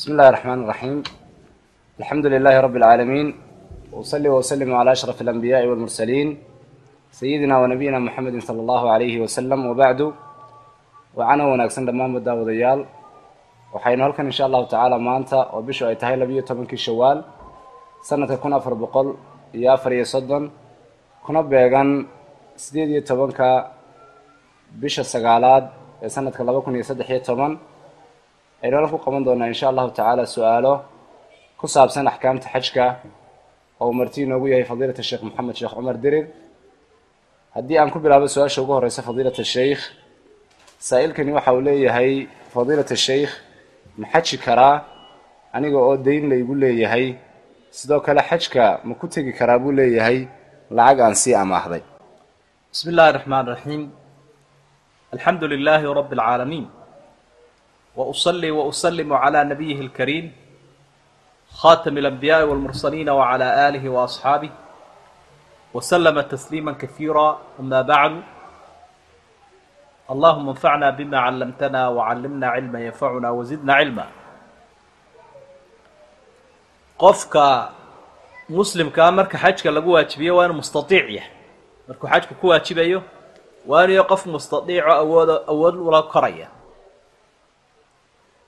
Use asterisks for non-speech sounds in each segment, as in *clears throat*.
بسم الله الرحمن الرحيم الحمد لله رب العالمين وأصلي وأسلم على أشرف الأنبياء والمرسلين سيدنا ونبينا محمد صلى الله عليه وسلم وبعد وعنا wanaagsan dhammaan wadaawadayaal waxaynu halkan insha allahu tacaala maanta oo bishu ay tahay labiyo tobankii shawaal sanadka kun afar boqol iyo afar iyo soddon kuna beegan sideed iyo tobanka bisha sagaalaad ee sanadka laba kun iyo saddex iyo toban aynu ku qaban doonaa insha allahu tacaala su'aalo ku saabsan axkaamta xajka oo uu marti inoogu yahay fadiilata sheekh maxamed sheekh cumar dirir haddii aan ku bilaabo su'aasha ugu horeysa fadiilata sheikh saa'ilkani waxa uu leeyahay fadiilata sheikh ma xaji karaa aniga oo dayn laygu leeyahay. Sidoo kale xajka ma ku tegi karaa buu leeyahay lacag aan sii amaahday. Bismi illahi raxmaan raxiim alxamdu lilaahi rabbi alcaalamiin وأصلي وأسلم على نبيه الكريم خاتم الأنبياء والمرسلين وعلى آله وأصحابه وسلم تسليما كثيرا أما بعد اللهم انفعنا بما علمتنا وعلمنا علما ينفعنا وزدنا علما qofka muslimkaa marka xajka lagu waajibiyo waa inuu mustaiic yahay markuu xajku ku waajibayo waa inuu qof mustaiico awood awood ula koraya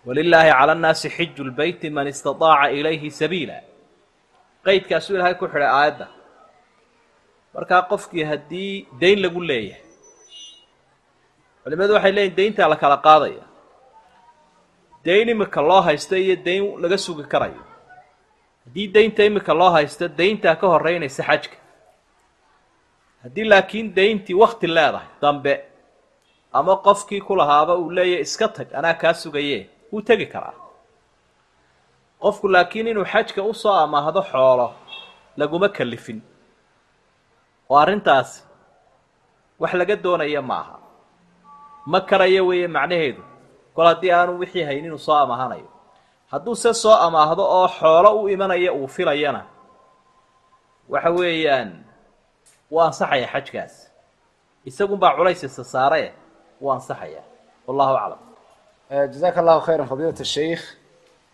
walilaahi cala nnaasi xiju lbeyti man istaaaca ilayhi sabiila. Qeydkaasuu ilaahay ku xidhay aayadda. Markaa qofkii haddii dayn lagu leeyahay culimadu waxay leeyihiin dayntaa la kala qaadaya. Dayn imika loo haysto iyo dayn laga sugi karayo. Haddii daynta imika loo haysto dayntaa ka horeynaysa xajka. Haddii laakiin dayntii wakti leedahay dambe ama qofkii ku lahaaba uu leeyahy iska tag anaa kaa sugaye wuu tegi karaa. Qofku laakiin inuu xajka u soo amaahdo xoolo laguma kalifin. Oo arrintaasi wax laga doonaya ma aha ma karayo weeye macnaheedu? Kol haddii aanu wixii hayn inuu soo amaahanayo. Hadduu se soo amaahdo oo xoolo u imanaya uu filayana waxa weeyaan wuu ansaxaya xajkaas. Isagunbaa culays isa saare wuu ansaxaya wallahu aclam jazaaka allahu khayran fadiilata sheikh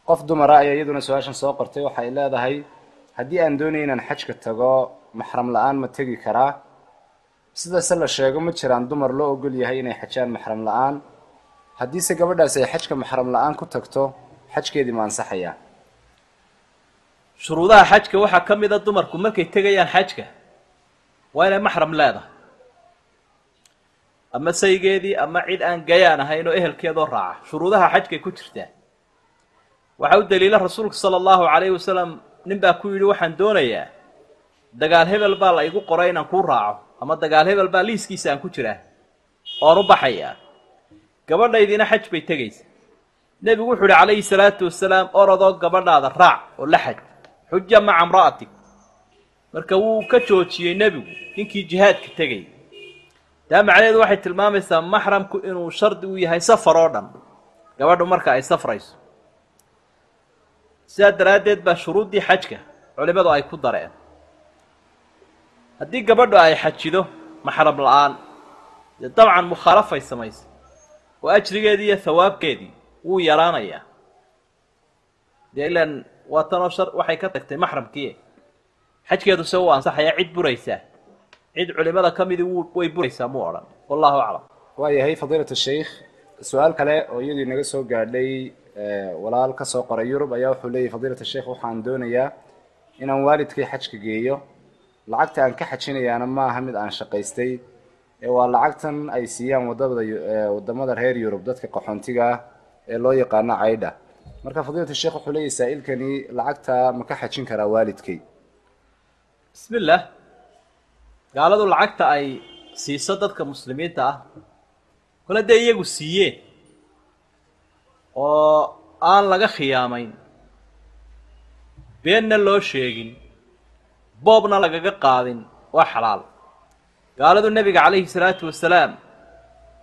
qof dumara ayaa iyaduna su'aashan soo qortay waxay leedahay haddii aan doonaya inaan xajka tago maxram la'aan ma tegi karaa. Sida se la sheego ma jiraan dumar loo ogol yahay inay xajaan maxram la'aan. Haddiise gabadhaas ay xajka maxram la'aan ku tagto xajkeedii ma ansaxayaa. Shuruudaha xajka waxaa ka mid a dumarku markay tegayaan xajka waa inay maxram leedahay ama saygeedii ama cid aan gayaan ahayn oo ehelkeedoo raaca shuruudaha xajkay ku jirtaa waxaa u daliila rasuulku sala allahu calayhi wasalam nin baa ku yidhi waxaan doonayaa dagaal hebel baa la igu qoray inaan kuu raaco ama dagaal hebel baa liiskiisa aan ku jiraa oon u baxayaa gabadhaydiina xaj bay tegaysa nebigu wuxuu uhi calayhi salaatu wasalaam orodoo gabadhaada raac oo la xaj xuja maca imra'atik. Marka wuu ka joojiyey nebigu ninkii jihaadka tegay taa macnaheedu waxay tilmaamaysaa maxramku inuu shardi u yahay safar oo dhan. Gabadhu marka ay safrayso. Sidaa daraaddeed baa shuruuddii xajka culimmadu ay ku dareen. Haddii gabadhu ay xajido maxram la'aan. Dee dabcan mukhaalafay samaysay oo ajrigeedii iyo hawaabkeedii wuu yaraanayaa. Dee ilaan waa tanoo shar waxay ka tagtay maxramkii. Xajkeedu se uu ansaxayaa cid buraysaa cid culimada ka midii way buraysaa muu odhan. Wallahu aclam. Waayahay fadiilata sheikh su'aal kale oo iyadii naga soo gaadhay walaal ka soo qoray yurub ayaa wuxuu leeyahy fadiilata sheikh waxaan doonayaa inaan waalidkay xajka geeyo. Lacagta aan ka xajinayaana ma aha mid aan shaqaystay. Ee waa lacagtan ay siiyaan waddamada waddamada reer yurub dadka qaxoontiga ah ee loo yaqaano caydha marka fadiilata sheekh wuxuu leeyahy saa-ilkani lacagta ma ka xajin karaa waalidkay bismi illah gaaladu lacagta ay siiso dadka muslimiinta ah kole dee iyagu siiyeen oo aan laga khiyaamayn. Beenna loo sheegin boobna lagaga qaadin waa xalaal. Gaaladu nebiga calayhi salaatu wasalaam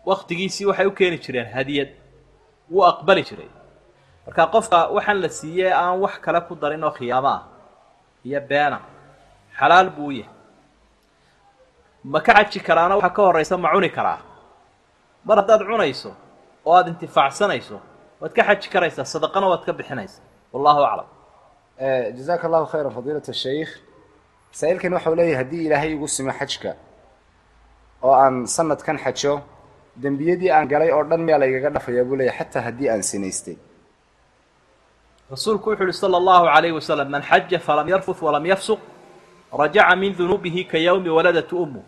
wakhtigiisii waxay u keeni jireen hadiyad. Wuu aqbali jiray. Marka qofka waxaan la siiyey aan wax kale ku darin oo khiyaamo ah iyo beena xalaal buu u yahay ma ka caji karaana waxa ka horaysa ma cuni karaa. Mar haddaad cunayso oo aada intifaacsanayso waad ka xaji karaysaa sadaqana waad ka bixinaysaa. Wallahu aclam. Eh, Jazaka allahu khayra fadiilat shaykh masaa-ilkan waxau leeyahay haddii ilaahay igu simo xajka oo aan sanadkan xajo dembiyadii aan galay oo dhan miyaa laygaga dhafayaa buu leeyahy xataa haddii aan sinaystay. Rasuulku wuxu uhi sala allahu alayh wasalam man xaja falam yarfuf walam yafsuq rajaca min dunuubihi ka yowmi waladat ummu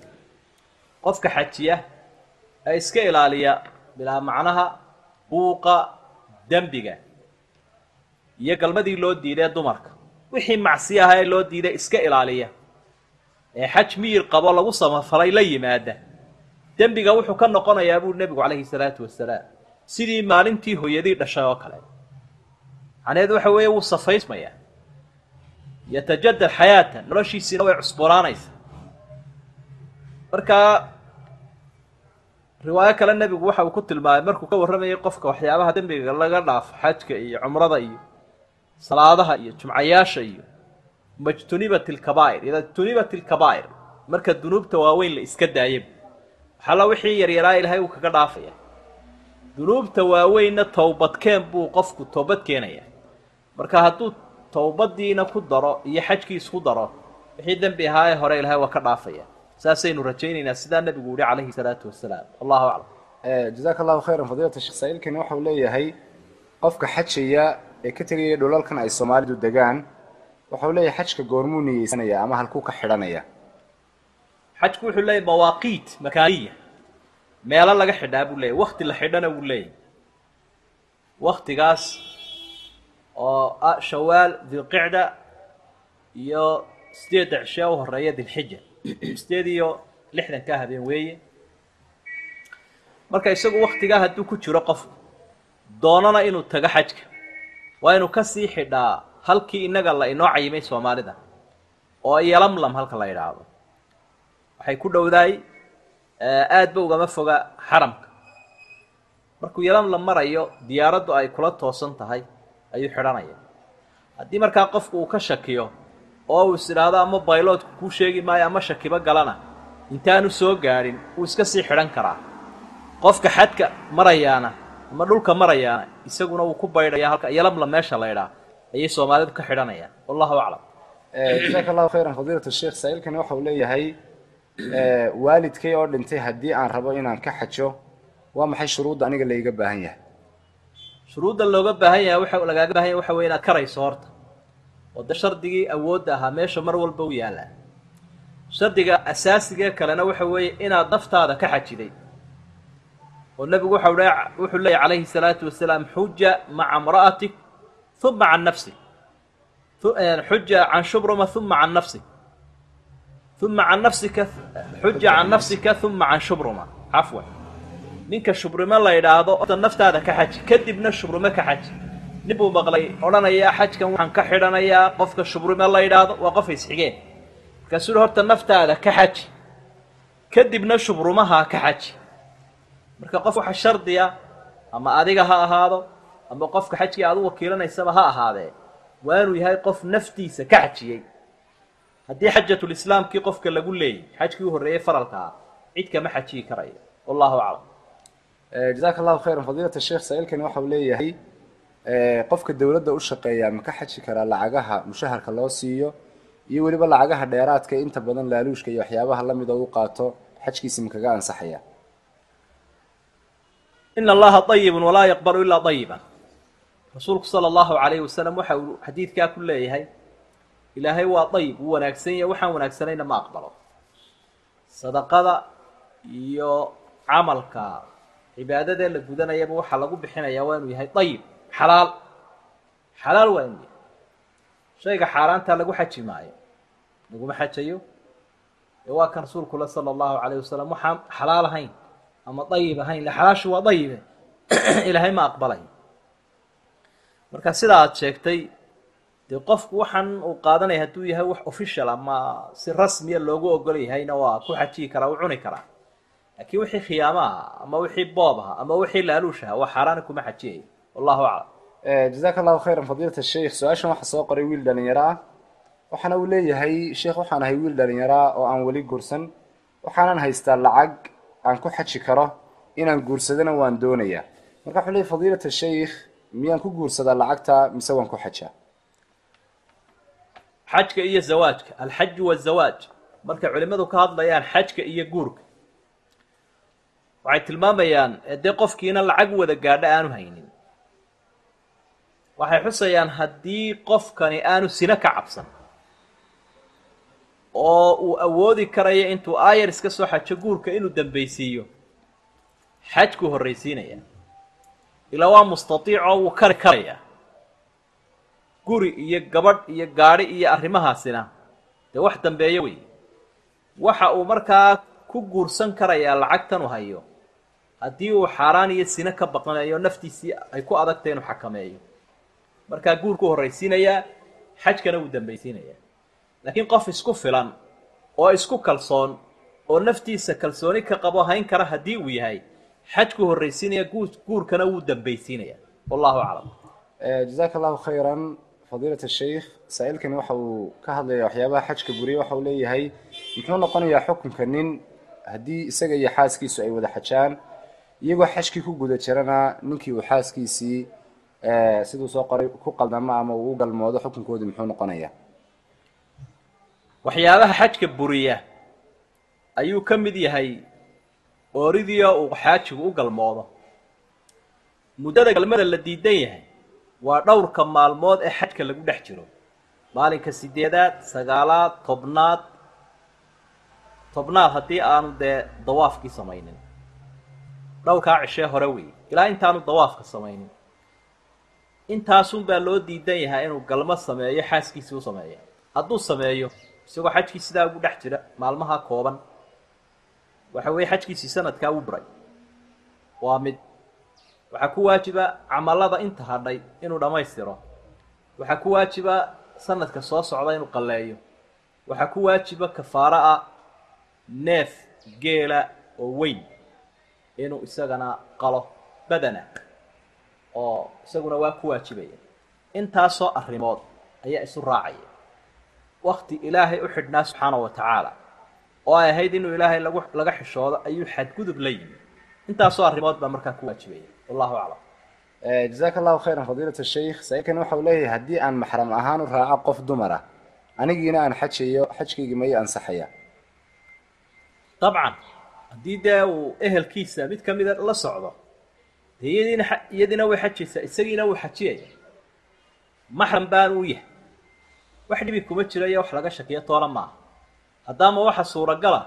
qofka xajiya ee iska ilaaliya bilaa macnaha buuqa dembiga iyo galmadii loo diiday dumarka. Wixii macsi aha ee loo diiday iska ilaaliya ee xaj miyir qabo lagu samafalay la yimaada. Dembiga wuxuu ka noqonayaa buu nebigu calayhi salaatu wasalaam sidii maalintii hooyadii dhashay oo kale. Macnaheedu waxa weeye wuu safaysmayaa. Yatajadad xayaatan noloshiisiina way cusboonaanaysa markaa riwaayo kale nebigu waxa uu ku tilmaamay markuu ka warramayay qofka waxyaabaha dembiga laga dhaafo xajka iyo cumrada iyo salaadaha iyo jumcayaasha iyo majtunibat ilkabaa'ir ida jtunibat ilkabaa'ir marka dunuubta waaweyn la iska daayay waxalla wixii yaryaraa ilaahay uu kaga dhaafaya. Dunuubta waaweynna towbadkeen buu qofku toobad keenaya marka hadduu towbadiina ku daro iyo xajkiis ku daro wixii dembi ahaa ee hore ilaahay waa ka dhaafaya saasaynu rajaynaynaa sidaa nebigu yihi calayhi salaatu wasalaam. Wallahu aclam. Jazaaka allahu khayran fadiilata sheekh saa-iilkani waxau leeyahay qofka xajaya ee ka tegaya dhulalkan ay soomaalidu degaan waxau leeyahay xajka goormuu niyeysanaya ama halkuu ka xidhanaya. Xajku wuxuu leeyahy mawaaqiit makaaniya. Meelo laga xidhaa buu leeyahy wakti la xidhana wuu leeyahy waktigaas oo ah shawaal dilqicda iyo sideedda cishe u horreeya dilxija sideed iyo lixdankaa habeen weeye. Marka isagu waktigaa hadduu ku jiro qofku doonana inuu tago xajka. Waa inuu ka sii xidhaa halkii innaga la inoo cayimay soomaalida oo yalamlam halka la idhaahdo waxay ku dhowdaay aadba ugama foga xaramka. Markuu yalamlam marayo diyaaraddu ay kula toosan tahay ayuu xidhanaya. Haddii markaa qofku uu ka shakiyo oo uu is idhaahdo ama bayloodku kuu sheegi maayo ama shakibo galana intaanu soo gaadhin wuu iska sii xidhan karaa. Qofka xadka marayaana ama dhulka marayaana isaguna wuu ku baydhaya halka yalamlam meesha la idhaa ayay soomaalidu ka xidhanayaan wallahu aclam. Jazaaka allahu khayran fadiilat sheekh saa-iilkani waxau leeyahay waalidkay oo dhintay haddii aan rabo inaan ka xajo waa maxay shuruudda aniga layga baahan yahay? Shuruudda looga baahan yahay waxa lagaaga baahan yahay waxa weye inaad karayso horta oo shardigii awoodda ahaa meesha mar walba u yaallaa shardiga asaasigee kalena waxa weeye inaad naftaada ka xajiday. Oo nebigu waxau le wuxuu leeyahy calayhi salaatu wasalaam xuja maca imra'atik uma can nafsik. Xuja can shubruma uma can nafsik. Uma can nafsika xuja can nafsika uma can shubruma. Cafwan. Ninka shubrimo la yidhaahdo orta naftaada ka xaji kadibna shubrumo ka xaji nin buu maqlay odhanayaa xajkan waxaan ka xidhanayaa qofka shubrimo la yidhaahdo waa qof isxigeen. Markaasuu horta naftaada ka xaji kadibna shubrumaha ka xaji. Marka qof waxa shardiya ama adiga ha ahaado ama qofka xajkii aad u wakiilanaysaba ha ahaadee waa inuu yahay qof naftiisa ka xajiyey. Haddii xajatulislaamkii qofka lagu leeyay xajkii u horreeyey faralkaa cid kama xajiyi karayo. Wallahu aclam. Jazaaka allahu khayran fadiilata sheekh saa-iilkani waxau leeyahay qofka dowladda u shaqeeyaa ma ka xaji karaa lacagaha mushaharka loo siiyo iyo weliba lacagaha dheeraadka inta badan laaluushka iyo waxyaabaha la mid oo u qaato xajkiisi ma kaga ansaxaya? Ina allaha ayibun walaa yaqbalu ilaa ayiban rasuulku sala allahu calayhi wasalam waxa uu xadiidkaa ku leeyahay ilaahay waa ayib wuu wanaagsan yahay waxaan wanaagsanayna ma aqbalo. Sadaqada iyo camalka cibaadadee la gudanayaba waxaa lagu bixinayaa waa inuu yahay ayib xalaal xalaal waa yahay shayga xaaraantaa lagu xaji maayo. Laguma xajayo. Ee waa kan rasuulkule sala allahu calayh wasalam waxaan xalaal ahayn ama ayib ahayn. Xalaashu waa ayibe *clears throat* ilaahay ma aqbalayo marka sida aad sheegtay dee qofku waxaan uu qaadanaya hadduu yahay wax official ama si rasmiya loogu ogol waa ku xajiyi karaa u cuni karaa laakiin wixii khiyaamo aha ama wixii boob ama wixii laaluush waa xaaraana kuma xajiyayo wallahu aclam jazaaka allahu khayran fadiilata sheikh. Su'aashan waxaa soo qoray wiil dhalinyaro ah waxaana uu leeyahay sheekh waxaan ahay wiil dhalinyaro ah oo aan weli guursan. Waxaanan haystaa lacag aan ku xaji karo inaan guursadana waan doonayaa marka wuxuu leeyahy fadiilata sheikh miyaan ku guursadaa lacagta mise waan ku xajaa xajka iyo zawaajka. Alxaju wazawaaj markay culimmadu ka hadlayaan xajka iyo guurka waxay tilmaamayaan dee qofkiina lacag wada gaadho aanu haynin waxay xusayaan haddii qofkani aanu sino ka cabsan. Oo uu awoodi karayo intuu aayar iska soo xajo guurka inuu dambaysiiyo. Xajkuu horraysiinaya. Ilaa waa mustatiicoo wuu kari karayaa guri iyo gabadh iyo gaadhi iyo arrimahaasina. Dee wax dambeeyo wey. Waxa uu markaa ku guursan karayaa lacagtan u hayo. Haddii uu xaaraan iyo sino ka baqanayo naftiisii ay ku adagtay inuu xakameeyo markaa guurkuu horraysiinayaa xajkana wuu dambaysiinayaa laakiin qof isku filan oo isku kalsoon oo naftiisa kalsooni ka qabo hayn kara haddii uu yahay xajkuu horraysiinaya guur guurkana wuu dambaysiinaya. Wallahu aclam. Jazaaka allahu khayran fadiilat sheikh. Saa-ilkani waxa uu ka hadlaya waxyaabaha xajka buriya waxa uu leeyahay. Muxuu noqonayaa xukunka nin haddii isaga iyo xaaskiisu ay wada xajaan iyagoo xajkii ku guda jirana ninkii uu xaaskiisii siduu soo qoray ku qaldamo ama uu u galmoodo xukunkoodii muxuu noqonayaa? Waxyaabaha xajka buriya ayuu ka mid yahay ooridiio uu xaajigu u galmoodo. Muddada galmada la diidan yahay waa dhowrka maalmood ee xajka lagu dhex jiro. Maalinka sideedaad sagaalaad tobnaad tobnaad haddii aanu dee dawaafkii samaynin. Dhowrkaa cishee hore wey ilaa intaanu dawaafka samaynin intaasunbaa loo diidan yahay inuu galmo sameeyo xaaskiisii u sameeya hadduu sameeyo isagoo xajkii sidaa ugu dhex jira maalmaha kooban. Waxa weeye xajkiisii sanadkaa u buray. Waa mid waxaa ku waajiba camallada inta hadhay inuu dhammaystiro. Waxaa ku waajiba sanadka soo socda inuu qalleeyo. Waxaa ku waajiba kafaaro ah neef geela oo weyn inuu isagana qalo badana oo isaguna waa ku waajibaya intaasoo arrimood ayaa isu raacaya wakti ilaahay u xidhnaa subxaana wa tacaala oo ay ahayd inuu ilaahay lagu laga xishoodo ayuu xadgudub la yimi intaasoo arrimood baa markaa ku waajibaya wallahu aclam. Jazaaka allahu khayran fadiilat sheikh waxa uu leeyahay haddii aan maxram ahaan u raaco qof dumar ah anigiina aan xajayo xajkaygi may ansaxaya. Dabcan haddii dee uu ehelkiisa mid ka mida la socdo iyadiina way xajaysaa isagiina wuu xajiyaya maxram baan u yahay. Wax dhibi kuma jiro iyo wax laga shakiyo toona maaha haddaama waxa suuragala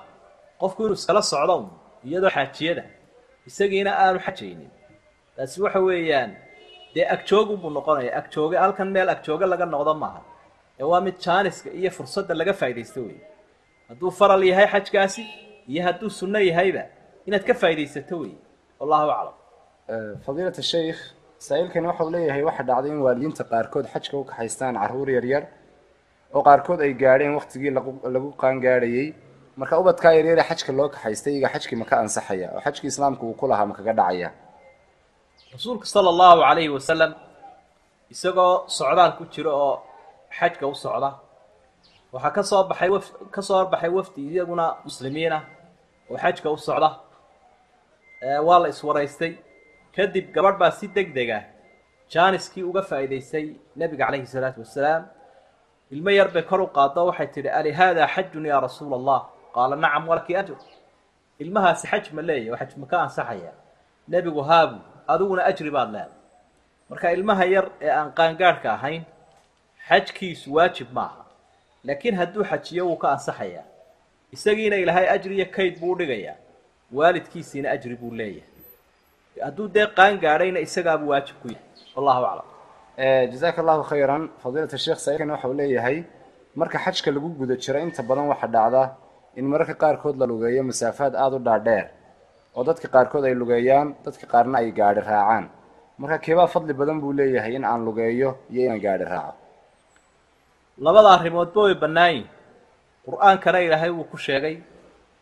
qofku inuu iskala socdo un iyadoo xaajiyada isagiina aanu xajaynin. Taasi waxa weeyaan dee agjoogunbuu noqonaya. Agjooge halkan meel agjooge laga noqdo maaha ee waa mid jaaniska iyo fursadda laga faa'idaysto wey hadduu faral yahay xajkaasi iyo hadduu sunno yahayba inaad ka faa'idaysato wey wallahu aclam fadiilat sheikh saa-iilkani waxa uu leeyahay waxa dhacday in waalidiinta qaarkood xajka u kaxaystaan carruur yaryar oo qaarkood ay gaadheen waktigii lagu qaangaadhayey marka ubadkaa yaryare xajka loo kaxaystay iyaga xajkii ma ka ansaxaya oo xajkii islaamka uu ku lahaa ma kaga dhacaya. Rasuulka sala allahu calayhi wasalam isagoo socdaal ku jiro oo xajka u socda waxaa ka soo baxay waf ka soo horbaxay wafdi iyaguna muslimiin ah oo xajka u socda. Waa la iswaraystay kadib gabadh baa si deg deg ah jaaniskii uga faa'iidaystay nebiga calayhi salaatu wasalaam ilmo yar bay kor u qaado waxay tidhi ali haadaa xajun yaa rasuula allah qaala nacam walaki ajr ilmahaasi xaj ma leeyahy oo xaj ma ka ansaxaya. Nebigu haabu adiguna ajri baad leeday. Marka ilmaha yar ee aan qaangaadhka ahayn xajkiisu waajib maaha laakiin hadduu xajiyo wuu ka ansaxayaa. Isagiina ilaahay ajri iyo kayd buu udhigayaa waalidkiisiina ajri buu leeyahay hadduu dee qaangaadhayna isagaabuu waajib ku yahay. Wallahu aclam. Jazaaka allahu khayran. Fadiilat sheekh saa-ilkani waxa uu leeyahay marka xajka lagu guda jiro inta badan waxa dhacda in mararka qaarkood la lugeeyo masaafaad aada u dhaadheer oo dadka qaarkood ay lugeeyaan dadka qaarna ay gaadhi raacaan. Marka keebaa fadli badan buu leeyahay in aan lugeeyo iyo inaan gaadhi raaco. Labada arrimoodba way bannaan yihiin qur'aankana ilaahay wuu ku sheegay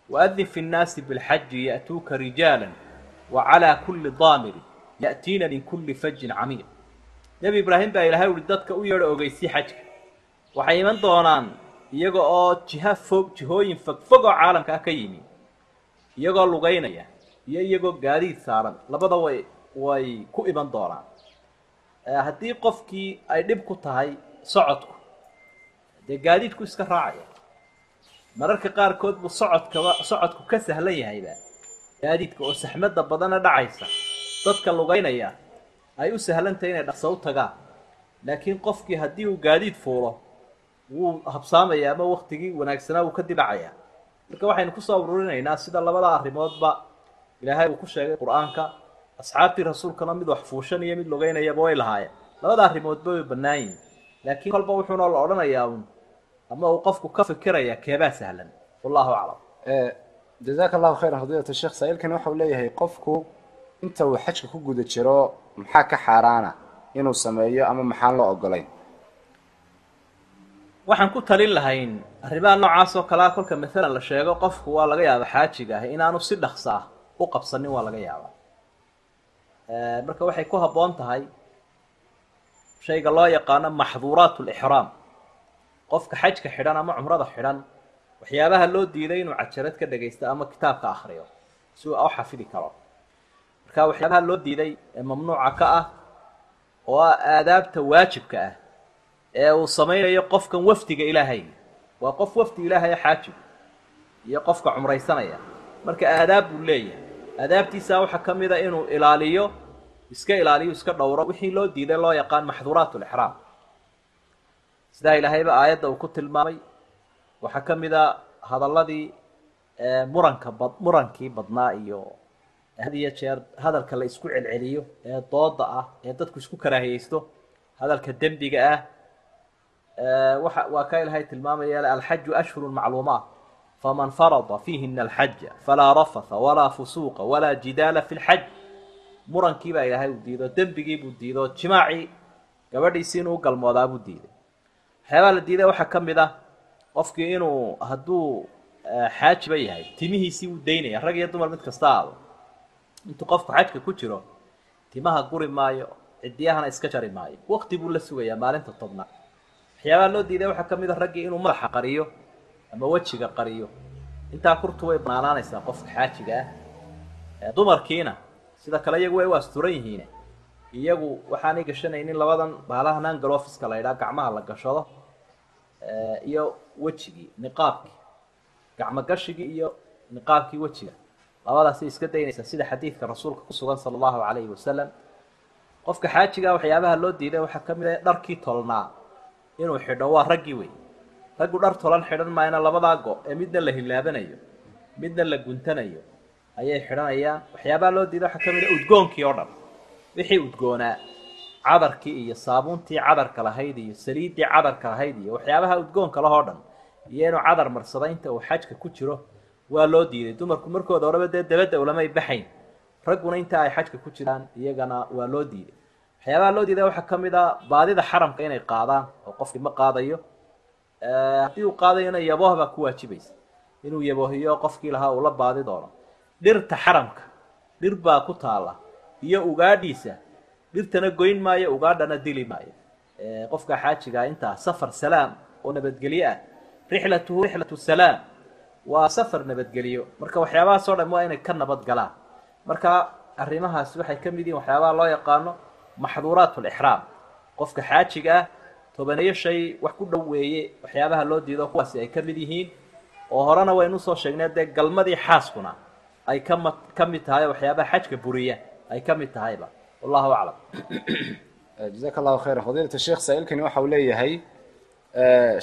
waadin fi nnaasi bilxaji ya'tuuka rijaalan wa calaa kulli daamirin ya'tiina min kulli fajin camiiq nebi ibraahim baa ilaahay uhi dadka u yeedho ogeysii xajka waxay iman doonaan iyaga oo jiha fog jihooyin fogfog oo caalamka ah ka yimi iyagoo lugaynaya iyo iyagoo gaadiid saaran labada way way ku iman doonaan haddii qofkii ay dhib ku tahay socodku dee gaadiidku iska raacaya mararka qaarkood buu socodkaba socodku ka sahlan yahayba gaadiidka oo saxmadda badana dhacaysa. Dadka lugaynaya ay u sahlantahay inay dhaqso u tagaan laakiin qofkii haddii uu gaadiid fuulo wuu habsaamaya ama waktigii wanaagsanaa wuu ka dilacayaa marka waxaynu ku soo ururinaynaa sida labada arrimoodba ilaahay uu ku sheegay qur'aanka asxaabtii rasuulkana mid wax fuushan iyo mid lugeynayaba way lahaayeen. Labada arrimoodba way bannaan yihiin laakiin kolba wuxuuna la odhanayaa un ama uu qofku ka fikiraya keebaa sahlan. Wallahu aclam jazaaka allahu khayran fadiilat sheekh saa-iilkani waxau leeyahay qofku inta uu xajka ku guda jiro maxaa ka xaaraana inuu sameeyo ama maxaan loo ogolayn waxaan ku talin lahayn arrimaha noocaas oo kalea kolka maalan la sheego qofku waa laga yaaba xaajiga ah inaanu si dhaqso ah u qabsanin waa laga yaabaa. Marka waxay ku habboon tahay shayga loo yaqaano maxduuraat lixraam qofka xajka xidhan ama cumrada xidhan waxyaabaha loo diiday inuu cajarad ka dhagaysto ama kitaabka akriyo si uu u xafidi karo. Marka waxyaabaha loo diiday ee mamnuuca ka ah oo ah aadaabta waajibka ah ee uu samaynayo qofkan wafdiga ilaahay waa qof wafdi ilaahaya xaajib iyo qofka cumraysanaya. Marka aadaab buu leeyahay. Aadaabtiisa waxaa ka mid a inuu ilaaliyo iska ilaaliyo iska dhowro wixii loo diiday loo yaqaan maxduuraat lixraam sidaa ilaahayba aayadda uu ku tilmaamay waxaa ka mid a hadalladii muranka bad murankii badnaa iyo had iyo jeer hadalka la isku celceliyo ee dooda ah ee dadku isku karaahiyeysto hadalka dembiga ah waxa waa ka ilahay tilmaamaya alxaju ashhuru macluumaat faman farada fiihina alxaja falaa rafatha walaa fusuuqa walaa jidaala fi lxaj murankii baa ilaahay uu diido dembigii buu diido jimaacii gabadhiisi inuu u galmoodaa buu diiday. Waxyaabaa la diiday waxaa ka mid ah qofkii inuu hadduu xaajiba yahay timihiisii wuu daynaya rag iyo dumar mid kasta aado intuu qofku xajka ku jiro timaha guri maayo ciddiyahana iska jari maayo. Wakti buu la sugayaa maalinta tobnaad waxyaabaha loo diiday waxaa ka mid a raggii inuu madaxa qariyo ama wejiga qariyo. Intaa kurtu way banaanaanaysaa qofka xaajiga ah. Dumarkiina sida kale iyagu way u asturan yihiin iyagu waxaanay gashanaynin labadan baalaha nangaloffiska la ydhaha gacmaha la gashado iyo wejigii niqaabkii gacmo gashigii iyo niqaabkii wejiga. Labadaasay iska daynaysaa sida xadiidka rasuulka ku sugan sala allahu calayhi wasalam qofka xaajiga waxyaabaha loo diiday waxaa ka mid ah dharkii tolnaa inuu xidho waa raggii wey raggu dhar tolan xidhan maayna labadaa go ee midna la hilaabanayo midna la guntanayo ayay xidhanayaan. Waxyaabaha loo diiday waxaa ka mid a udgoonkii oo dhan. Wixii udgoonaa cadarkii iyo saabuuntii cadarka lahayd iyo saliiddii cadarka lahayd iyo waxyaabaha udgoonka lahoo dhan iyo inuu cadar marsada inta uu xajka ku jiro waa loo diiday. Dumarku markooda horeba dee dabadda ulamay baxayn ragguna inta ay xajka ku jiraan iyagana waa loo diiday. Waxyaabaha loo diiday waxaa ka mid a baadida xaramka inay qaadaan oo qofkii ma qaadayo haddii uu qaadayona yabooh baa ku waajibaysa. Inuu yaboohiyo qofkii lahaa uu la baadi doono dhirta xaramka dhir baa ku taalla iyo ugaadhiisa dhirtana goyn maayo ugaadhana dili maayo. Qofka xaajigaa intaa safar salaam oo nabadgelyo ah. Rixlatuhu rixlatu salaam. Waa safar nabadgeliyo marka waxyaabahaas oo dhan waa inay ka nabad galaan. Marka arrimahaasi waxay ka mid yihiin waxyaabaha loo yaqaano maxduuraat lixraam qofka xaajiga ah tobaneyo wax ku dhow weeye waxyaabaha loo diido kuwaasi ay ka mid yihiin. Oo horena waynu u soo sheegnay dee galmadii xaaskuna ay kama ka mid tahay waxyaabaha xajka buriya ay ka mid tahayba wallahu aclam *clears throat* jazaaka allahu khayran. Fadiilat sheekh saa-iilkani waxa uu leeyahay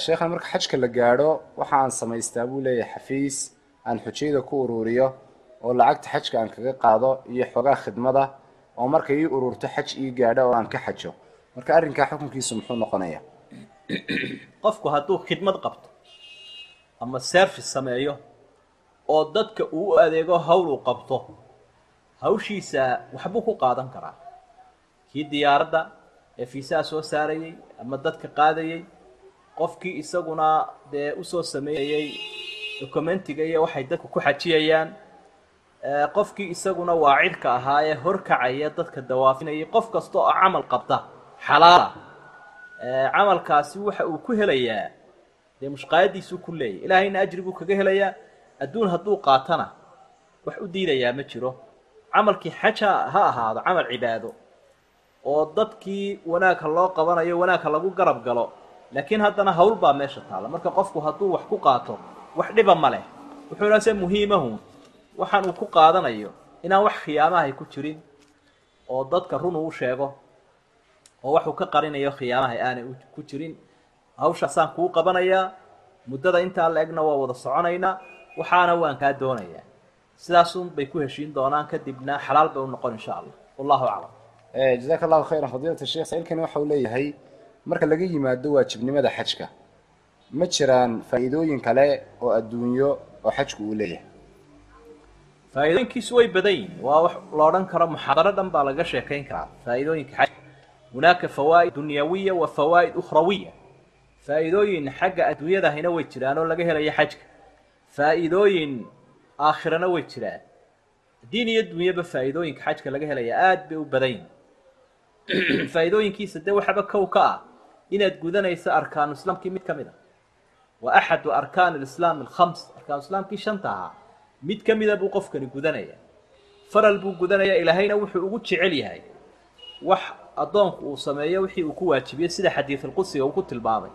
sheekhan marka xajka la gaadho waxa aan samaystaa buu leeyahay xafiis aan xujayada ku ururiyo oo lacagta xajka aan kaga qaado iyo xoogaa khidmada oo marka ii ururto xaj ii gaadho oo aan ka xajo. Marka arrinkaa xukunkiisu muxuu noqonayaa. *clears throat* Qofku hadduu khidmad qabto ama service sameeyo oo dadka uu u adeego hawl uu qabto hawshiisa waxbuu ku qaadan karaa kii diyaaradda ee fiisaha soo saarayey ama dadka qaadayey qofkii isaguna dee u soo sameeyey documentiga iyo waxay dadku ku xajiyayaan. Qofkii isaguna waacidka ahaa ee horkacaya dadka dawaafinayay qof kasta oo camal qabta xalaala. Camalkaasi waxa uu ku helayaa dee mushqaayadiisuu ku leeyahy ilaahayna ajri buu kaga helayaa adduun hadduu qaatana wax u diidayaa ma jiro. Camalkii xaj ha ha ahaado camal cibaado oo dadkii wanaagha loo qabanayo wanaagha lagu garab galo. Laakiin haddana hawl baa meesha taalla marka qofku hadduu wax ku qaato wax dhiba ma leh. Wuxuuna se muhiimahu waxaan uu ku qaadanayo inaan wax khiyaamahay ku jirin oo dadka run uu sheego oo waxuu ka qarinayo khiyaamahay aanay ku jirin. Hawshaasaan kuu qabanayaa muddada intaa la egna waa wada soconaynaa waxaana waan kaa doonayaa. Sidaasun bay ku heshiin doonaan. Kadibna xalaal bay u noqon insha allah. Wallahu aclam jazaaka allahu khayran fadiilat sheekh saa-iilkani waxa uu leeyahay marka laga yimaado waajibnimada xajka ma jiraan faa'iidooyin kale oo adduunyo oo xajku uu leeyahay. Faa'iidooyinkiisu way badan yihiin waa wax la odhan karo muxaadaro dhan baa laga sheekayn karaa. Faa'iidooyinka xajka hunaaka fawaa'id dunyawiya wa fawaa'id ukhrawiya. Faa'iidooyin xagga adduunyadahina way jiraan oo laga helayo xajka. Faa'iidooyin aakhirana way jiraan. Diin iyo dunyaba faa'iidooyinka xajka laga helaya aada bay u badan yihiin *coughs* faa'iidooyinkiisa dee waxaba kow ka ah. Inaad gudanayso arkaanu islaamkii mid ka mid a wa axadu arkaani alislaam alkhams arkaanu islaamkii shanta ahaa. Mid ka mida buu qofkani gudanaya. Faral buu gudanaya ilaahayna wuxuu ugu jecel yahay. Wax addoonku uu sameeyo wixii uu ku waajibiyey sida xadiidulqudsiga uu ku tilmaamay.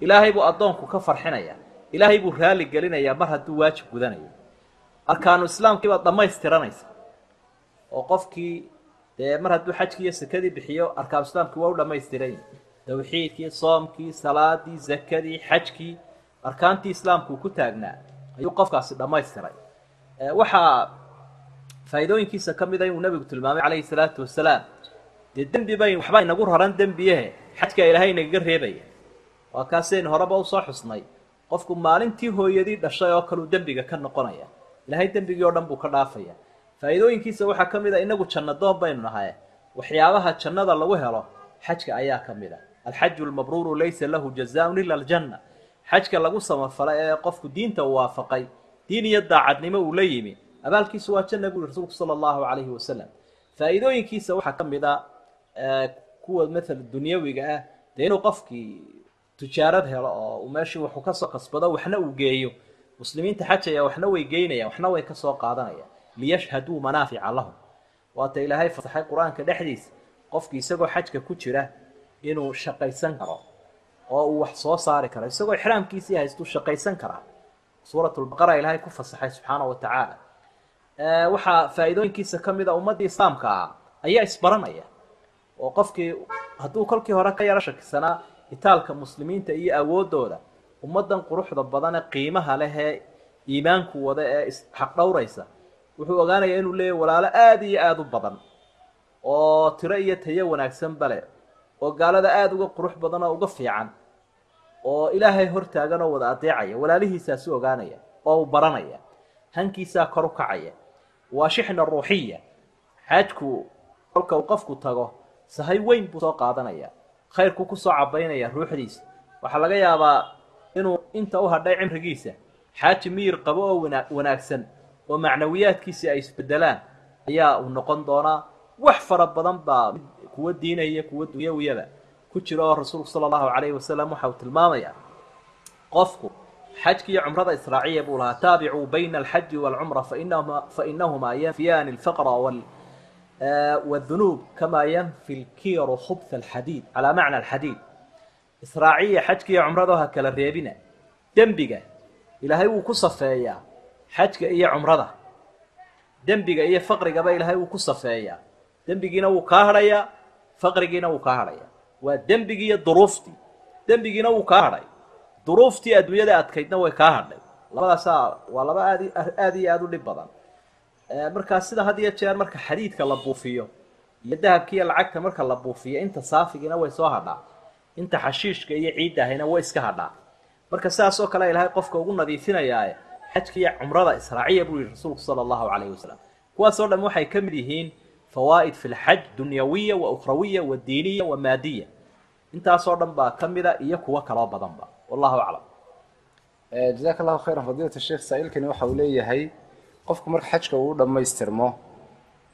Ilaahay buu addoonku ka farxinaya. Ilaahay buu raalli gelinayaa mar hadduu waajib gudanayo. Arkaanu islaamkii dhammaystiranaysa. Oo qofkii dee mar hadduu xajkii iyo sakadii bixiyo arkaanu islaamkii waa u dhammaystiran tawxiidkii soomkii salaadii zakadii xajkii arkaantii islaamku uu ku taagnaa. Ayuu qofkaasi dhammaystiray. Waxaa faa'iidooyinkiisa ka mid a inuu nabigu tilmaamay calayhi salaatu wasalaam dee dembi bay waxbaa inagu raran dembiyahe xajkaa ilaahay inagaga reebaya. Waa kaasaynu horeba u soo xusnay. Qofku maalintii hooyadii dhashay oo kaleu dembiga ka noqonaya. Ilaahay dembigii oo dhan buu ka dhaafaya faa'iidooyinkiisa waxaa ka mid a inagu janno doon baynu nahay. Waxyaabaha jannada lagu helo xajka ayaa ka mid a alxaju lmabruuru laysa lahu jazaaun ila aljanna. Xajka lagu samafalay ee qofku diinta uu waafaqay diin iyo daacadnimo uu la yimi abaalkiisu waa janna buu rasuulku sala allahu calayhi wasalam faa'iidooyinkiisa waxaa ka mid a kuwa maala dunyawiga ah dee inuu qofkii tujaarad helo oo uu meeshii waxuu ka soo kasbado waxna uu geeyo. Muslimiinta xajaya waxna way geynayaan waxna way ka soo qaadanayaan liyashhaduu manaafica lahum. Waata ilaahay fasaxay qur'aanka dhexdiisa qofkii isagoo xajka ku jira inuu shaqaysan karo oo uu wax soo saari karo isagoo ixraamkiisii haystuu shaqaysan karaa. Suurat lbaqara ilaahay ku fasaxay subxaana wa tacaala. Waxaa faa'iidooyinkiisa ka mid a ummaddii islaamka ah ayaa isbaranaya oo qofkii hadduu kolkii hore ka yaro shakisanaa itaalka muslimiinta iyo awooddooda ummaddan quruxda badane qiimaha leh ee iimaanku wada ee isxaq dhowraysa wuxuu ogaanayaa inuu leeyahy walaalo aada iyo aada u badan oo tiro iyo tayo wanaagsanba leh oo gaalada aada uga qurux badan oo uga fiican oo ilaahay hortaagan oo wada adeecaya walaalihiisaasu ogaanaya oo uu baranaya hankiisaa kor u kacaya waa shixna ruuxiya xaajku kolka uu qofku tago sahay weyn buu soo qaadanaya khayrkuu ku soo cabaynaya ruuxdiisa. Waxaa laga yaabaa inuu inta u hadhay cimrigiisa xaaji miyir qabo oo wana wanaagsan oo macnawiyaadkiisi ay isbedelaan ayaa uu noqon doonaa wax fara badan baa kuwa diinaya kuwa dunyawiyaba ku jira oo rasuulku sala allahu calayhi wasalam waxa uu tilmaamaya. Qofku xajki iyo cumrada israaciya buu lahaa taabicuu bayna alxaji waalcumra fainahuma fainahumaa yanfiyaani alfaqra wاdunuub kamaa yanfi lkiiru khubha alxadiid calaa macna alxadiid israaciya xajka iyo kala reebina dembiga ilaahay wuu ku safeeyaa xajka iyo cumrada. Dembiga iyo faqrigaba ilaahay wuu ku safeeyaa dembigiina wuu kaa hadhayaa faqrigiina wuu kaa hadhayaa waa dembigii iyo duruuftii dembigiina wuu kaa hadhay. Duruuftii adduunyada adkaydna way kaa hadhay. Labadaasaa waa laba aad aada iyo aada u dhib badan. Markaa sida had iyo jeer marka xadiidka la buufiyo iyo dahabkiiyo lacagta marka la buufiyo inta saafigiina way soo hadhaa. Inta xashiishka iyo ciidda ahayna way iska hadhaa. Marka sidaas oo kale ilaahay qofka ugu nadiifinayaae xajka iyo cumrada israaciya buu yihi rasuulku sala allahu calayhi wasalam. Kuwaas oo dham waxay ka mid yihiin fawaa'id fi lxaj dunyawiya wa ukhrawiya wa diiniya wa maadiya. Intaasoo dhan baa ka mida iyo kuwo kaloo badanba. Wallahu aclam. Jazaaka allahu khayran fadiilat sheekh saa-iilkani waxa uu leeyahay qofku marka xajka uu dhammaystirmo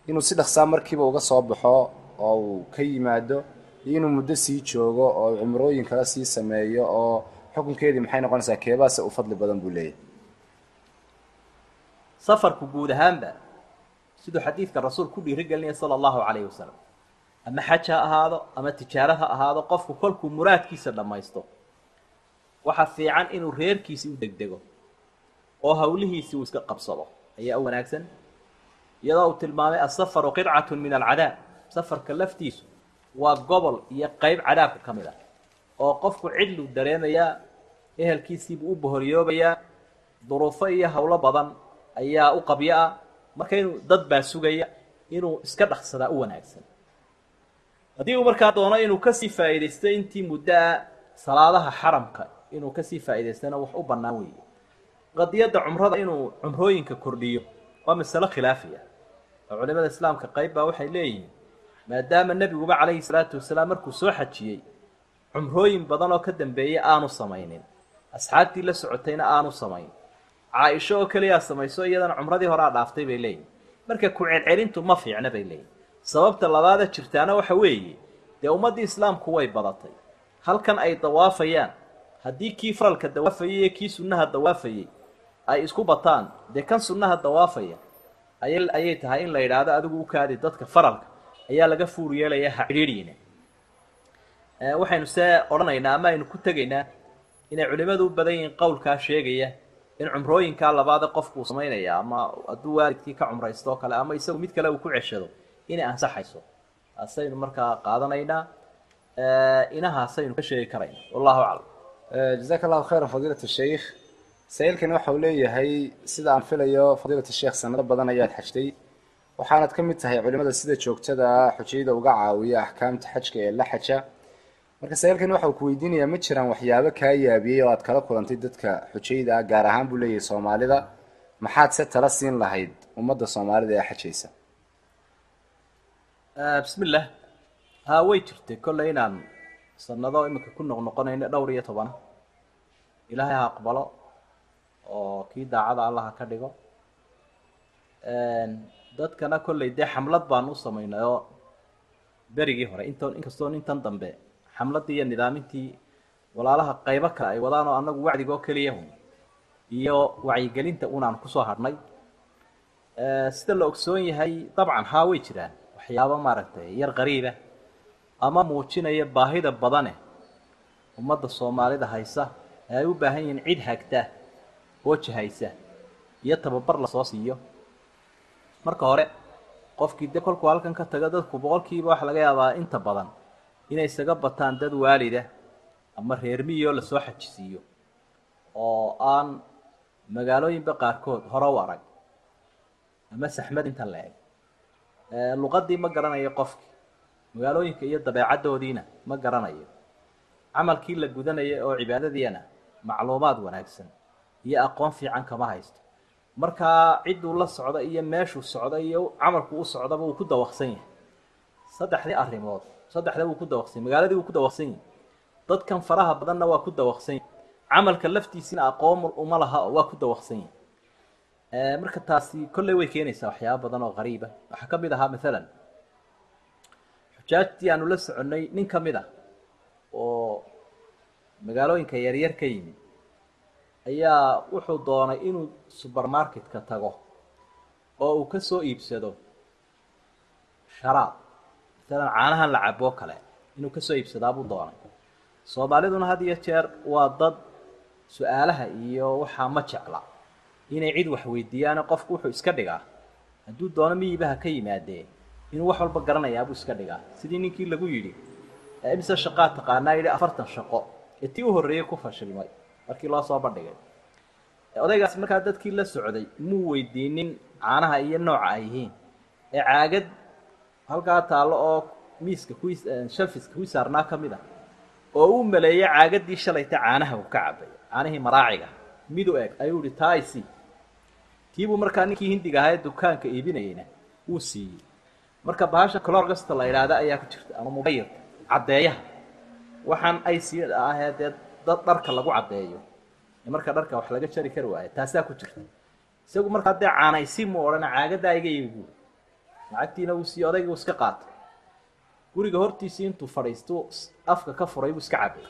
inuu si dhaqsaa markiiba uga soo baxo oo uu ka yimaado iyo inuu muddo sii joogo oo cumrooyin kala sii sameeyo oo xukunkeedii maxay noqonaysaa keebaase u fadli badan buu leeyahay safarku guud ahaanba siduu xadiidka rasuul ku dhiiri sala allahu calayhi wasalam ama xaj ha ahaado ama tijaarad ha ahaado qofku kolkuu muraadkiisa dhammaysto waxa fiican inuu reerkiisii u degdego oo hawlihiisii uu iska qabsado. Ayaa u wanaagsan. Iyadoo uu tilmaamay asafaru qidcatun min alcadaab. Safarka laftiisu waa gobol iyo qeyb cadaabka ka mid ah oo qofku cidluu dareemayaa ehelkiisiibuu u bohoryoobayaa duruufo iyo howlo badan ayaa u qabyo ah marka inuu dad baa sugaya inuu iska dhaqsadaa u wanaagsan. Haddii uu markaa doono inuu ka sii faa'iidaysto intii muddoa salaadaha xaramka inuu ka sii faa'idaystana wax u bannaan weeye. Qadiyadda cumrada inuu cumrooyinka kordhiyo waa masalo khilaafiya oo culimada islaamka qayb baa waxay leeyihiin maadaama nebiguba calayhi salaatu wasalaam markuu soo xajiyey cumrooyin badan oo ka dambeeyey aanu samaynin asxaabtii la socotayna aanu samayn caa-isho oo keliyaa samayso iyadana cumradii horaa dhaaftay bay leeyihiin marka ku celcelintu ma fiicna bay leeyihiin sababta labaada jirtaana waxa weeye dee ummaddii islaamku way badatay. Halkan ay dawaafayaan haddii kii faralka dawaafayay iyo kii sunnaha dawaafayay ay isku bataan dee kan sunnaha dawaafaya ay ayay tahay in la yidhaahdo adigu u kaadi dadka faralka. Ayaa laga fuur yeelaya ha waxaynu see odhanaynaa ama aynu ku tegaynaa inay culimmadu u badan yihiin qowlkaa sheegaya in cumrooyinkaa labaade qofkuu samaynaya ama hadduu waalidkii ka cumraysto kale ama isagu mid kale uu ku ceshado inay ansaxayso. Taasaynu markaa qaadanaynaa inahaasaynu ka sheegi karayna wallahu aclam. Jazaaka allahu khayran fadiilat sheikh. Saa-iilkani waxa uu leeyahay sida aan filayo fadiilat sheikh sanado badan ayaad xajtay. Waxaanad ka mid tahay culimada sida joogtada xujayada uga caawiya axkaamta xajka ee la xaja marka saa-iilkani waxa uu ku weydiinayaa ma jiraan waxyaabo kaa yaabiyey oo aad kala kulantay dadka xujayda ah gaar ahaan buu leeyahay soomaalida. Maxaad se tala siin lahayd ummadda soomaalida ee xajaysa? Bismi illah haa way jirtay. Kolley inaan sanado iminka ku noqnoqonayno dhowr iyo tobana ilaahay ha aqbalo oo kii daacada allah ha ka dhigo. Dadkana kolley dee xamlad baan u samaynay oo berigii hore. Into inkastoon intan dambe xamladdii iyo nidaamintii walaalaha qaybo kale ay wadaan oo annagu wacdiga oo keliya hun iyo wacyigelinta unaan ku soo hadhnay. Sida la ogsoon yahay dabcan haa way jiraan. Waxyaabo maaragtay yar qariiba ama muujinaya baahida badane ummadda soomaalida haysa ay u baahan yihiin cid hagta oo jahaysa iyo tababar la soo siiyo. Marka hore qofkii de kolkuu halkan ka tago dadku boqolkiiba waxa laga yaabaa inta badan inay isaga bataan dad waalida ama reermiyoo la soo xajisiiyo oo aan magaalooyinba qaarkood hore u arag ama saxmad inta la eg. Luqadii ma garanayo qofki. Magaalooyinka iyo dabeecaddoodiina ma garanayo. Camalkii la gudanaya oo cibaadadiina macluumaad wanaagsan iyo aqoon fiican kama haysto. Markaa cidduu la socda iyo meeshuu socda iyo camalku u socdaba wuu ku dawaqsan yahay. Saddexdii arrimood saddexda wuu ku dawaqsan yahy magaaladii wuu ku dawaqsan yahay dadkan faraha badanna waa ku dawaqsan yahay camalka laftiisina aqoon uma laha oo waa ku dawaqsan yahay marka taasi kolley way keenaysaa waxyaaba badan oo qariiba. Waxaa ka mid ahaa maalan xujaajtii aanu la soconnay nin ka mid a oo magaalooyinka yaryar ka yimid ayaa wuxuu doonay inuu subermarketka tago oo uu ka soo iibsado sharaab maalan caanahan la caboo kale. Inuu ka soo iibsadaabuu doonay. Soomaaliduna had iyo jeer waa dad su'aalaha iyo waxaa ma jecla. Inay cid wax weydiiyaane qofku wuxuu iska dhigaa. Hadduu doono miyibaha ka yimaadee inuu wax walba garanayaabuu iska dhigaa. Sidii ninkii lagu yidhi imise shaqaa taqaanaa? yidhi afartan shaqo. Ee tii u horreeyey ku fashilmay. Markii loo soo bandhigay. Odaygaasi markaa dadkii la socday muu weydiinin caanaha iyo nooca ay yihiin. Ee caagad halkaa taallo oo miiska kuwii shalfiska kuwii saarnaa ka mid ah oo uu maleeyey caagadii shalayta caanaha uu ka cabay caanihii maraaciga. Mid u eg ayuu ihi taa ay sii. Tiibuu markaa ninkii hindiga ahaa ee dukaanka iibinayeyna wuu siiyey. Marka bahasha colorgasta la idhaahda ayaa ku jirta ama mubayirka caddeeyaha. Waxaan sii ahee dee dad dharka lagu caddeeyo. Ee marka dharka wax laga jari kari waayo taasaa ku jirta. Isagu markaa dee caanaysi mu odhana caagadaa iga buuri lacagtiina wuu siiye odayga uu iska qaatay. Guriga hortiisii intuu fadhiistu afka ka furay buu iska cabay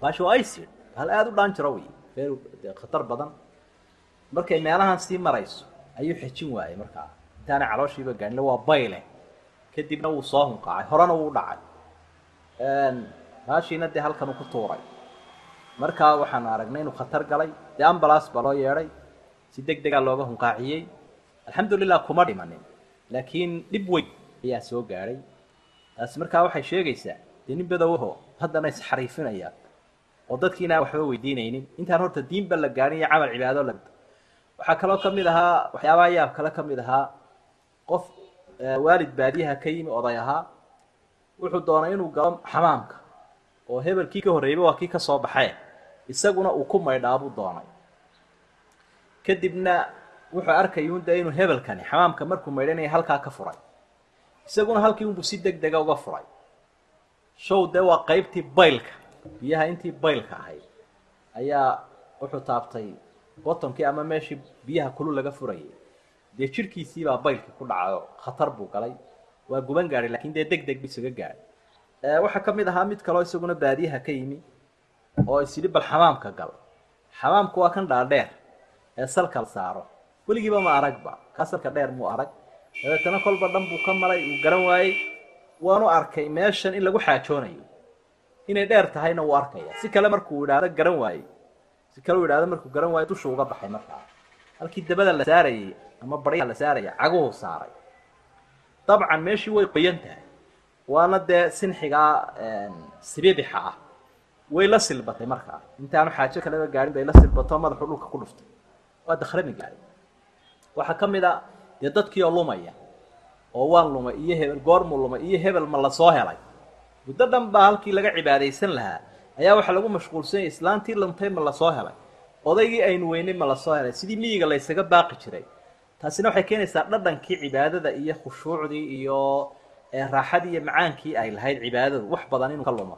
baasha waa isid hal aada u dhaan jiro wey feer dee khatar badan. Markay meelahan sii marayso ayuu xejin waayey markaa. Intaanay calooshiiba gaadhin waa bayle kadibna wuu soo hunqaacay. Horena wuu dhacay. Baashiina dee halkanuu ku tuuray. Markaa waxaan aragnay inuu khatar galay. Dee ambulance baa loo yeedhay. Si deg degaa looga hunqaaciyey. Alxamdulilah kuma dhimanin laakiin dhib weyn ayaa soo gaadhay taasi markaa waxay sheegaysaa dee nin badowaho haddana isxariifinaya oo dadkiina aan waxba weydiinaynin. Intaan horta diinba la gaadhin iyo camal cibaado la waxaa kaloo ka mid ahaa waxyaabaha yaab kale ka mid ahaa. Qof waalid baadiyaha ka yimi oday ahaa. Wuxuu doonay inuu galo xamaamka oo hebelkii ka horreeyba waa kii ka soo baxee isaguna uu ku maydhaabuu doonay. Kadibna wuxuu arkayuun dee inuu hebelkani xamaamka markuu maydhanaya halkaa ka furay. Isaguna halkii unbuu si deg dega uga furay. Show dee waa qaybtii baylka biyaha intii baylka ahayd. Ayaa wuxuu taabtay botonkii ama meeshii biyaha kulu laga furayay. Dee jirhkiisiibaa baylkii ku dhacayo khatar buu galay. Waa guban gaadhay laakiin dee deg deg bu isaga gaadhay. Waxaa ka mid ahaa mid kaloo isaguna baadiyaha ka yimi oo is yidhi bal xamaamka gal xamaamku waa kan dhaadheer ee salka la saaro weligiiba ma aragba kaa salka dheer muu arag. Dabeetana kolba dhan buu ka maray uu garan waayey. Waanu arkay meeshan in lagu xaajoonayo. Inay dheer tahayna wuu arkaya. Si kale markuu idhaahdo garan waayey. Si kale uu idhahdo markuu garan waayo dushuu uga baxay markaa halkii dabada la saarayay ama baryaha la saaraya caguhu saaray. Dabcan meeshii way qoyan tahay. Waana dee sinxigaa sibibixa ah. Way la silbatay markaa intaanu xaajo kaleba gaadhin bay la silbato madaxu dhulka ku dhuftay. Waa dakhrami gaadhay waxaa ka mid a dee dadkii oo lumaya oo waan lumay iyo hebel goormuu lumay iyo hebel ma la soo helay. Muddo dhan baa halkii laga cibaadaysan lahaa ayaa waxaa lagu mashquulsanyay islaantii lumtay ma la soo helay. Odaygii aynu weynay ma la soo helay sidii miyiga laysaga baaqi jiray. Taasina waxay keenaysaa dhadhankii cibaadada iyo khushuucdii iyo raaxadii iyo macaankii ay lahayd cibaadadu wax badan inuu ka lumo.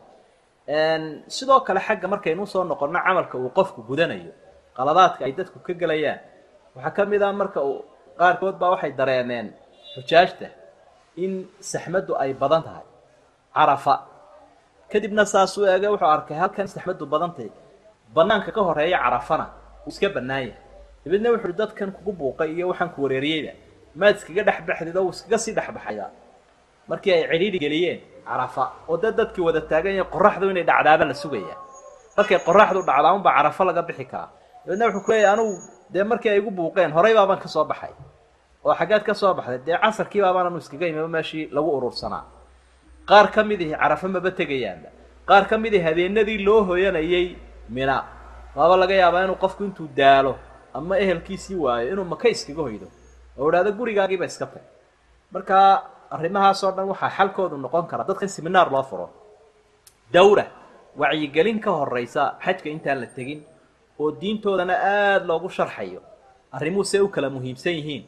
Sidoo kale xagga markaynu u soo noqonno camalka uu qofku gudanayo qaladaadka ay dadku ka gelayaan waxaa ka mid ah marka uu qaarkood baa waxay dareemeen xujaajta in saxmaddu ay badan tahay. Carafa. Kadibna saasuu eege wuxuu arkay halkan saxmaddu badantahy banaanka ka horreeya carafana uu iska bannaan yahay. Dabeedna wuxuuhi dadkan kugu buuqay iyo waxaan ku wareeriyeyba maad iskaga dhex baxdid oo iskaga sii dhexbaxaya markii ay cidhiidhi geliyeen carafa oo dee dadkii wada taagan yahay qoraxdu inay dhacdaaba la sugaya markay qoraxdu dhacdaa unbaa carafo laga bixi karaa dabeedna wuxuu kuleeyahy anugu dee markii ay igu buuqeen horey baabaan ka soo baxay. Oo xaggeed ka soo baxday. Dee casarkii baabaan anu iskaga imiba meeshii lagu urursanaa. Qaar ka mid ihi maba tegayaanba qaar ka mid habeenadii loo hoyanayay mina. Waaba laga yaabaa inuu qofku intuu daalo ama ehelkiisii waayo inuu maka iskaga hoydo. Oo idhahdo gurigaagiiba iska tag. Markaa arrimahaas oo dhan waxaa xalkoodu noqon karaa dadka in seminaar loo furo. Dawra wacyigelin ka horeysa xajka intaan la tegin oo diintoodana aada loogu sharxayo. Arrimuhu see u kala muhiimsan yihiin.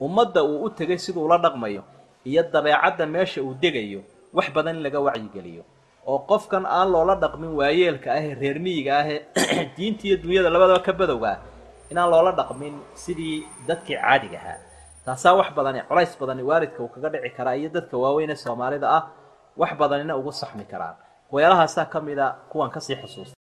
Ummadda uu u tegay siduu ula dhaqmayo iyo dabeecadda meesha uu degayo wax badan in laga wacyigeliyo oo qofkan aan loola dhaqmin waayeelka ahee reer miyiga ahee *clears throat* diinta iyo dunyada labadaba ka badowga inaan loola dhaqmin sidii dadkii caadiga ahaa. Taasaa wax badani colays badani waalidka uu kaga dhici karaa iyo dadka waaweyn ee soomaalida ah wax badanina ugu saxmi karaan. Weelahaasaa ka mid a kuwan ka sii xusuusta